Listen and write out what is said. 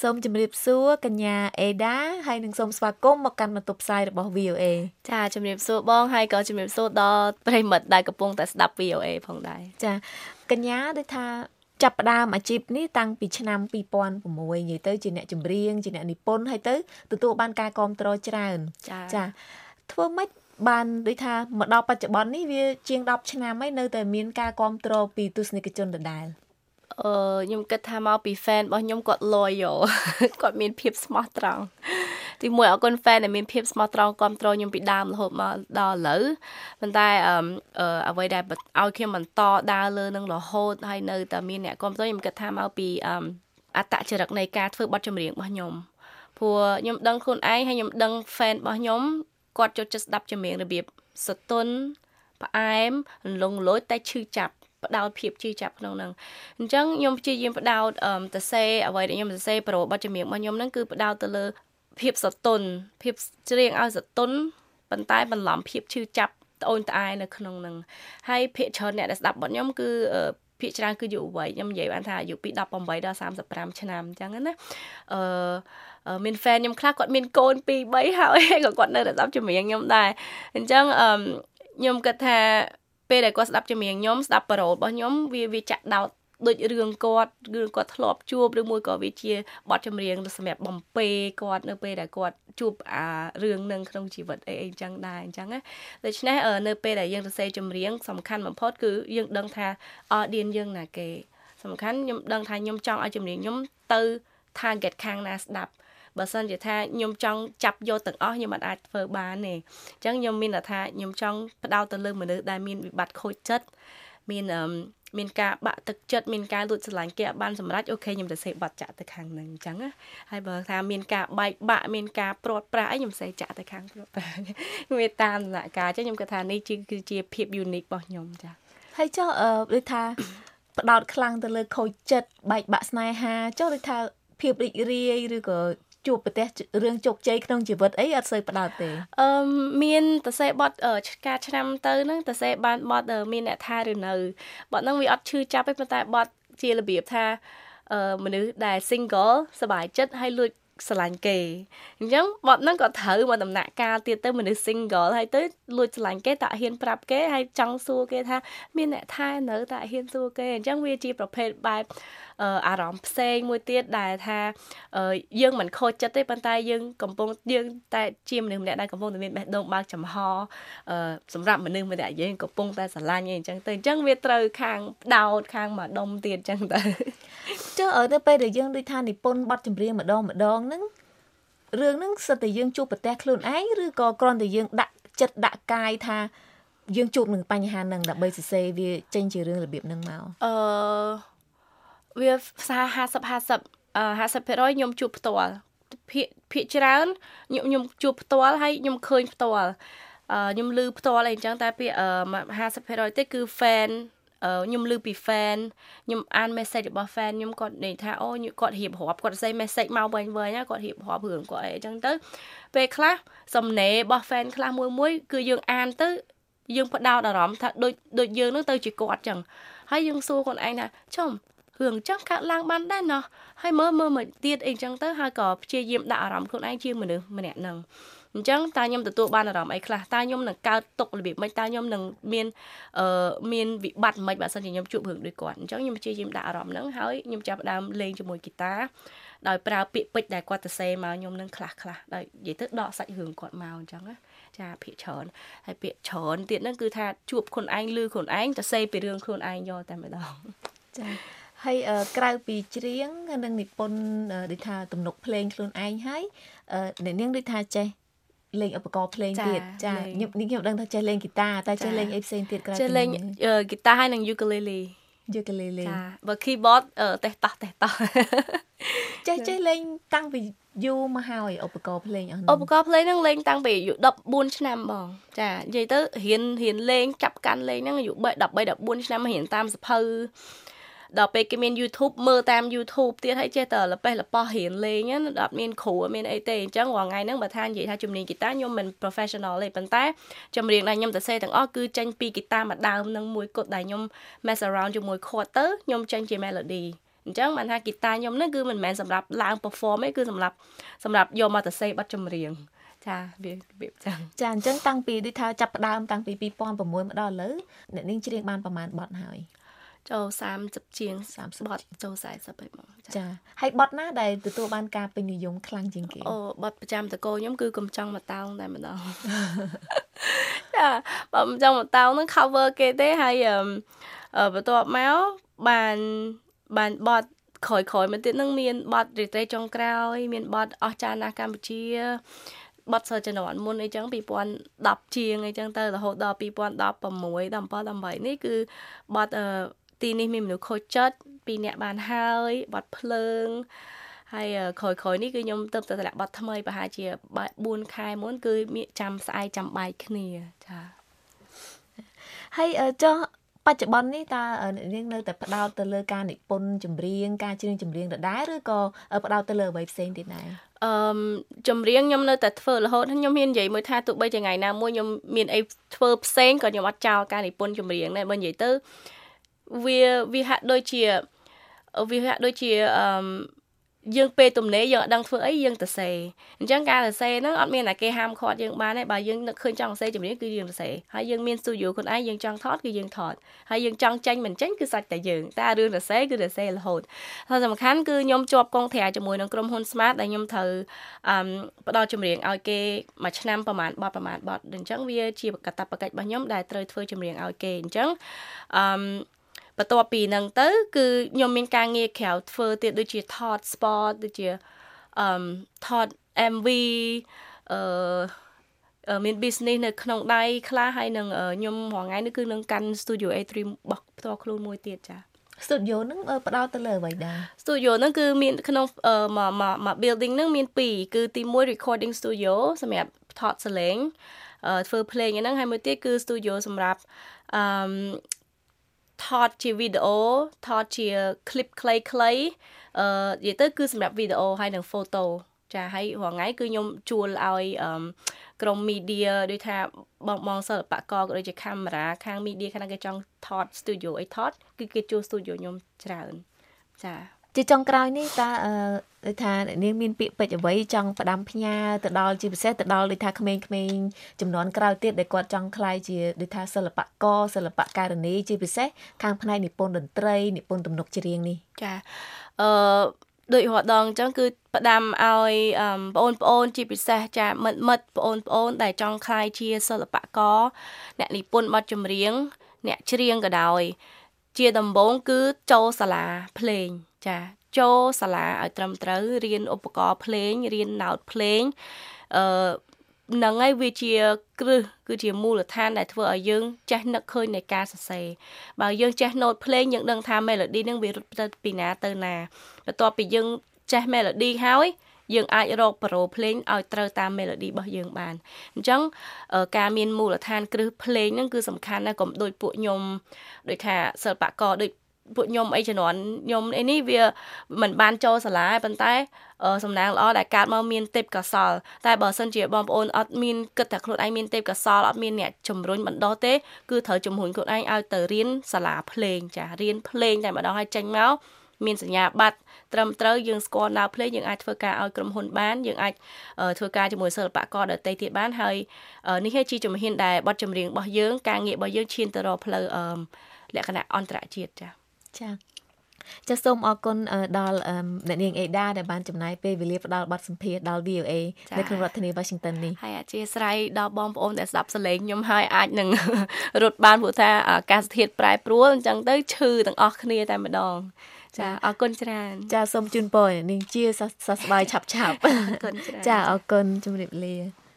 សូមជម្រាបសួរកញ្ញាអេដាហើយនឹងសូមស្វាគមន៍មកកាន់បន្ទប់ផ្សាយរបស់ VOA ចាជម្រាបសួរបងហើយក៏ជម្រាបសួរដល់ប្រិមិត្តដែលកំពុងតែស្ដាប់ VOA ផងដែរចាកញ្ញាដូចថាចាប់ផ្ដើមអាជីពនេះតាំងពីឆ្នាំ2006និយាយទៅជាអ្នកចម្រៀងជាអ្នកនិពន្ធហើយទៅទទួលបានការគ្រប់គ្រងច្រើនចាធ្វើម៉េចបានដូចថាមកដល់បច្ចុប្បន្ននេះវាជាង10ឆ្នាំហើយនៅតែមានការគ្រប់គ្រងពីទស្សនិកជនដដែល អឺខ្ញុំគិតថាមកពី fan របស់ខ្ញុំគាត់ loyal គាត់មានភាពស្មោះត្រង់ទីមួយអរគុណ fan ដែលមានភាពស្មោះត្រង់គ្រប់គ្រងខ្ញុំពីដើមរហូតមកដល់ឥឡូវប៉ុន្តែអឺអ្វីដែលឲ្យខ្ញុំបន្តដើរលើនឹងរហូតហើយនៅតែមានអ្នកគ្រប់គ្រងខ្ញុំគិតថាមកពីអឺអត្តចរិតនៃការធ្វើបទចម្រៀងរបស់ខ្ញុំព្រោះខ្ញុំដឹងខ្លួនឯងហើយខ្ញុំដឹង fan របស់ខ្ញុំគាត់ចូលចិត្តស្ដាប់ចម្រៀងរបៀបសទន់ផ្អែមលងលោចតែឈឺចាប់ ផ្ដោតភាពជឿចាប់ក្នុងហ្នឹងអញ្ចឹងខ្ញុំព្យាយាមផ្ដោតទៅសេអ្វីដែលខ្ញុំសរសេរប្រូបទចម្រៀងរបស់ខ្ញុំហ្នឹងគឺផ្ដោតទៅលើភាពសតុនភាពច្រៀងឲ្យសតុនប៉ុន្តែបន្លំភាពឈឺចាប់ត្អូញត្អែនៅក្នុងហ្នឹងហើយភាកច្រើនអ្នកដែលស្ដាប់បទខ្ញុំគឺភាកច្រើនគឺយុវវ័យខ្ញុំនិយាយបានថាអាយុពី18ដល់35ឆ្នាំអញ្ចឹងណាអឺមាន fan ខ្ញុំខ្លះគាត់មានកូន2 3ហើយក៏គាត់នៅតែស្ដាប់ចម្រៀងខ្ញុំដែរអញ្ចឹងអឺខ្ញុំគិតថា ពេលដែលគាត់ស្ដាប់ចម្រៀងខ្ញុំស្ដាប់ប៉ារ៉ូលរបស់ខ្ញុំវាវាចាក់ដោតដូចរឿងគាត់រឿងគាត់ធ្លាប់ជួបឬមួយក៏វាជាបទចម្រៀងសម្រាប់បំពេគាត់នៅពេលដែលគាត់ជួបអារឿងនឹងក្នុងជីវិតអីអីចឹងដែរអញ្ចឹងណាដូច្នេះនៅពេលដែលយើងសរសេរចម្រៀងសំខាន់បំផុតគឺយើងដឹងថា audience យើងណាគេសំខាន់ខ្ញុំដឹងថាខ្ញុំចង់ឲ្យចម្រៀងខ្ញុំទៅ target ខាងណាស្ដាប់ បើសិនជាថាខ្ញុំចង់ចាប់យកទាំងអស់ខ្ញុំអាចធ្វើបានទេអញ្ចឹងខ្ញុំមានថាខ្ញុំចង់ផ្ដោតទៅលើមនុស្សដែលមានវិបត្តិខូចចិត្តមានមានការបាក់ទឹកចិត្តមានការលួចស្រឡាញ់គេអត់បានសម្រេចអូខេខ្ញុំទៅសេបាត់ចាក់ទៅខាងហ្នឹងអញ្ចឹងណាហើយបើថាមានការបែកបាក់មានការព្រាត់ប្រាសអីខ្ញុំសេចាក់ទៅខាងព្រាត់ប្រាសវាតាមដំណាក់កាលអញ្ចឹងខ្ញុំគិតថានេះគឺជាភាព unique របស់ខ្ញុំចាហើយចុះអឺដូចថាផ្ដោតខ្លាំងទៅលើខូចចិត្តបែកបាក់ស្នេហាចុះដូចថាភាពរីករាយឬក៏ ជួបប្រទះរឿងជោគជ័យក្នុងជីវិតអីអត់សូវផ្ដោតទេអឺមានតសេបត់ការឆ្នាំទៅហ្នឹងតសេបានបត់មានអ្នកថាឬនៅបត់ហ្នឹងវាអត់ឈឺចាប់ទេប៉ុន្តែបត់ជារបៀបថាអឺមនុស្សដែល single សบายចិត្តហើយលួច ស្រឡាញ់គេអញ្ចឹងបទហ្នឹងក៏ត្រូវមកដំណាក់កាលទៀតទៅមនុស្ស single ហើយទៅលួចស្រឡាញ់គេតែហ៊ានប្រាប់គេហើយចង់សួរគេថាមានអ្នកថែនៅតែហ៊ានសួរគេអញ្ចឹងវាជាប្រភេទបែបអារម្មណ៍ផ្សេងមួយទៀតដែលថាយើងមិនខូចចិត្តទេប៉ុន្តែយើងកំពុងយើងតែជាមនុស្សម្នាក់ដែលកំពុងតែមានបេះដូងបើកចំហសម្រាប់មនុស្សម្នាក់យើងកំពុងតែស្រឡាញ់អីអញ្ចឹងទៅអញ្ចឹងវាត្រូវខាងដោតខាងម្ដុំទៀតអញ្ចឹងទៅ ចុះទៅពេលដែលយើងដូចថានិពន្ធបទចម្រៀងម្ដងម្ដងហ្នឹងរឿងហ្នឹងសិតតែយើងជួបប្រទះខ្លួនឯងឬក៏គ្រាន់តែយើងដាក់ចិត្តដាក់កាយថាយើងជួបនឹងបញ្ហាហ្នឹងដើម្បីសរសេរវាចេញជារឿងរបៀបហ្នឹងមកអឺវាសារ50 50 50%ខ្ញុំជួបផ្ទាល់ភាកភាកច្រើនខ្ញុំខ្ញុំជួបផ្ទាល់ហើយខ្ញុំឃើញផ្ទាល់អឺខ្ញុំឮផ្ទាល់អីអញ្ចឹងតែពាក្យ50%ទេគឺ fan ខ្ញុំឮពី fan ខ្ញុំអាន message របស់ fan ខ្ញុំគាត់និយាយថាអូគាត់រៀបរាប់គាត់សេ message មកវិញវិញគាត់រៀបរាប់រឿងគាត់អីអញ្ចឹងទៅ ពេលខ្លះសំណេររបស់ fan ខ្លះមួយមួយគឺយើងអានទៅយើងផ្ដោតអារម្មណ៍ថាដូចដូចយើងនឹងទៅជាគាត់អញ្ចឹងហើយយើងសួរខ្លួនឯងថាចំ រឿងចឹងកើតឡើងបានដែរណោះហើយមើលមើលមកទៀតអីចឹងទៅហើយក៏ព្យាយាមដាក់អារម្មណ៍ខ្លួនឯងជាមនុស្សម្នាក់ហ្នឹងអញ្ចឹងតើខ្ញុំទទួលបានអារម្មណ៍អីខ្លះតើខ្ញុំនឹងកើតទុករបៀបម៉េចតើខ្ញុំនឹងមានអឺមានវិបត្តិម៉េចបើសិនជាខ្ញុំជួបរឿងដូចគាត់អញ្ចឹងខ្ញុំព្យាយាមដាក់អារម្មណ៍ហ្នឹងហើយខ្ញុំចាប់ផ្ដើមលេងជាមួយហ្គីតាដោយប្រើពាក្យពេចន៍ដែលគាត់ទៅសេមកខ្ញុំនឹងខ្លះខ្លះដោយនិយាយទៅដកសាច់រឿងគាត់មកអញ្ចឹងណាចាភាកច្រើនហើយពាក្យច្រើនទៀតហ្នឹងគឺថាជួបខ្លួនឯងឬខ្លួនឯងទៅសេពីរឿងខ្លួនឯងយកតែម្ដងចា ហើយក្រៅពីច្រៀងនិងនិពន្ធដូចថាទំនុកភ្លេងខ្លួនឯងហើយអ្នកនាងដូចថាចេះលេងឧបករណ៍ភ្លេងទៀតចាខ្ញុំខ្ញុំដឹងថាចេះលេងហ្គីតាតែចេះលេងអីផ្សេងទៀតក្រៅពីចេះលេងហ្គីតាហើយនិងយូកាលេលីយូកាលេលីចាបើ keyboard តេះតោះតេះតោះចេះចេះលេងតាំងពីយូរមកហើយឧបករណ៍ភ្លេងអស់ឧបករណ៍ភ្លេងហ្នឹងលេងតាំងពីអាយុ14ឆ្នាំបងចានិយាយទៅរៀនរៀនលេងចាប់កាន់លេងហ្នឹងអាយុ13 14ឆ្នាំរៀនតាមសភៅ ដល់ពេលគេមាន YouTube មើលតាម YouTube ទៀតហើយចេះតែលប៉េះលប៉ោះរៀនលេងណាអត់មានគ្រូអត់មានអីទេអញ្ចឹងរាល់ថ្ងៃហ្នឹងបើថានិយាយថាជំនាញហ្គីតាខ្ញុំមិន professional ទេប៉ុន្តែចម្រៀងដែលខ្ញុំទៅសេទាំងអស់គឺចេញពីហ្គីតាមួយដើមនឹងមួយគត់ដែលខ្ញុំ mess around ជាមួយ chord ទៅខ្ញុំចេញជា melody អញ្ចឹងបានថាហ្គីតាខ្ញុំហ្នឹងគឺមិនមែនសម្រាប់ឡើង perform ទេគឺសម្រាប់សម្រាប់យកមកទៅសេប័ណ្ណចម្រៀងចាវារបៀបចឹងចាអញ្ចឹងតាំងពីដូចថាចាប់ផ្ដើមតាំងពី2006មកដល់ឥឡូវអ្នកនាងច្រៀងបានប្រហែលបទហើយ ចូល30ជាង30បទចូល40ហើយមកចាហើយបទណាដែលទទួលបានការពេញនិយមខ្លាំងជាងគេអូបទប្រចាំតកោខ្ញុំគឺកំចង់មកតោងតែម្ដងចាបើកំចង់មកតោងហ្នឹង cover គេទេហើយអឺបន្ទាប់មកបានបានបទក្រោយៗមកទៀតនឹងមានបទរីត្រេចុងក្រោយ មានបទអស់ចាណាកម្ពុជាបត់សិលជំនាន់មុនអីចឹង2010ជាងអីចឹងទៅរហូតដល់2016 17 18នេះគឺបត់អឺ ទីនេះមានមនុស្សខូចចិត្តពីរនាក់បានហើយបត់ភ្លើងហើយក្រោយក្រោយនេះគឺខ្ញុំទៅទៅតម្លាក់បတ်ថ្មីប្រហែលជា4ខែមុនគឺមានចាំស្អែកចាំបាយគ្នាចាហើយចុះបច្ចុប្បន្ននេះតើអ្នកនាងនៅតែផ្ដោតទៅលើការនិពន្ធចម្រៀងការច្រៀងចម្រៀងដដែលឬក៏ផ្ដោតទៅលើអ្វីផ្សេងទៀតដែរអឺចម្រៀងខ្ញុំនៅតែធ្វើរហូតខ្ញុំមាននិយាយមួយថាទោះបីជាថ្ងៃណាមួយខ្ញុំមានអីធ្វើផ្សេងក៏ខ្ញុំអត់ចោលការនិពន្ធចម្រៀងដែរបើនិយាយទៅ វាវាហាក់ដូចជាវាហាក់ដូចជាអឺយើងពេលទំនេរយើងអត់ដឹងធ្វើអីយើងទៅសេអញ្ចឹងការទៅសេហ្នឹងអត់មានតែគេហាមឃាត់យើងបានទេបើយើងនឹកឃើញចង់សេចម្រៀងគឺយើងទៅសេហើយយើងមាន studio ខ្លួនឯងយើងចង់ថតគឺយើងថតហើយយើងចង់ចេញមិនចេញគឺសាច់តែយើងតែរឿងទៅសេគឺទៅសេរហូតហើយសំខាន់គឺខ្ញុំជាប់កងត្រាជាមួយនឹងក្រុមហ៊ុន Smart ដែលខ្ញុំត្រូវអឺផ្ដល់ចម្រៀងឲ្យគេមួយឆ្នាំប្រហែលបទប្រហែលបទអញ្ចឹងវាជាកតាបកិច្ចរបស់ខ្ញុំដែលត្រូវធ្វើចម្រៀងឲ្យគេអញ្ចឹងអឺ បន្ទាប់ពីហ្នឹងទៅ គឺខ្ញុំមានការងារក្រៅធ្វើទៀតដូចជាថត sport ដូចជាអឺថត MV អឺមាន business នៅក្នុងដៃខ្លះហើយនឹងខ្ញុំរាល់ថ្ងៃនេះគឺនឹងកាន់ Studio A3 របស់ផ្ទាល់ខ្លួនមួយទៀតចា Studio ហ្នឹងផ្ដោតទៅលើអ្វីដែរ Studio ហ្នឹងគឺមានក្នុងមួយមួយ building ហ្នឹងមាន2គឺទី1 recording studio សម្រាប់ថតសលេងធ្វើភ្លេងហ្នឹងហើយមួយទៀតគឺ studio សម្រាប់អឺ ថតជាវីដេអូថតជា clip ខ្លីៗអឺនិយាយទៅគឺសម្រាប់វីដេអូហើយនិង photo ចាហើយរាល់ថ្ងៃគឺខ្ញុំជួលឲ្យក្រុម media ដូចថាបងបងសិល្បករក៏ដូចជាកាមេរ៉ាខាង media ខាងគេចង់ថត studio អីថតគឺគេជួល studio ខ្ញុំច្រើនចា ជាចុងក្រោយនេះតើដូចថានាងមានពាក្យពេចន៍អ្វីចង់ផ្ដាំផ្ញើទៅដល់ជាពិសេសទៅដល់ដូចថាក្មេងៗចំនួនក្រោយទៀតដែលគាត់ចង់ក្លាយជាដូចថាសិល្បករសិល្បករនីជាពិសេសខាងផ្នែកនិពន្ធតន្ត្រីនិពន្ធទំនុកច្រៀងនេះចាអឺដូចរាល់ដងអញ្ចឹងគឺផ្ដាំឲ្យបងប្អូនជាពិសេសចាមិត្តមិត្តបងប្អូនដែលចង់ក្លាយជាសិល្បករអ្នកនិពន្ធបទចម្រៀងអ្នកច្រៀងក៏ដោយ ជាដំបូងគឺចូលសាលាភ្លេងចាចូលសាលាឲ្យត្រឹមត្រូវរៀនឧបករណ៍ភ្លេងរៀនណោតភ្លេងអឺនឹងហើយវាជាគ្រឹះគឺជាមូលដ្ឋានដែលធ្វើឲ្យយើងចេះនឹកឃើញនៃការសរសេរបើយើងចេះណូតភ្លេងយើងដឹងថា melody នឹងវារត់ទៅពីណាទៅណាបន្ទាប់ពីយើងចេះ melody ហើយ យើងអាចរកប្រូភ្លេងឲ្យត្រូវតាម melody របស់យើងបានអញ្ចឹងការមានមូលដ្ឋានគ្រឹះភ្លេងហ្នឹងគឺសំខាន់ណាស់កុំដូចពួកខ្ញុំដូចថាសិល្បករដូចពួកខ្ញុំអីជំនាន់ខ្ញុំអីនេះវាមិនបានចូលសាលាប៉ុន្តែសំណាងល្អដែលកើតមកមានទេពកោសលតែបើសិនជាបងប្អូនអត់មានគិតថាខ្លួនឯងមានទេពកោសលអត់មានអ្នកជំរុញបណ្ដោះទេគឺត្រូវជំរុញខ្លួនឯងឲ្យទៅរៀនសាលាភ្លេងចារៀនភ្លេងតែម្ដងឲ្យចេញមក មានសញ្ញាបត្រត្រឹមត្រូវយើងស្គាល់ណៅភ្លេងយើងអាចធ្វើការឲ្យក្រុមហ៊ុនបានយើងអាចធ្វើការជាមួយសិល្បករដទៃទៀតបានហើយនេះគឺជាជំហានដែលបទចម្រៀងរបស់យើងការងាររបស់យើងឈានទៅរកផ្លូវលក្ខណៈអន្តរជាតិចា៎ចាចាសសូមអរគុណដល់អ្នកនាងអេដាដែលបានចំណាយពេលវេលាផ្ដល់បទសម្ភាសន៍ដល់ VOA នៅក្នុងរដ្ឋធានី Washington នេះហើយអធិស្ឋានដល់បងប្អូនដែលស្ដាប់សលេងខ្ញុំហើយអាចនឹងរត់បានព្រោះថាអាកាសធាតុប្រែប្រួលអញ្ចឹងទៅឈឺទាំងអស់គ្នាតែម្ដង ចាអរគុណច្រើន ចាសូមជូនពរនាងជាសះស្បើយឆាប់ឆាប់អរគុណច្រើនចាអរគុណជម្រាបលា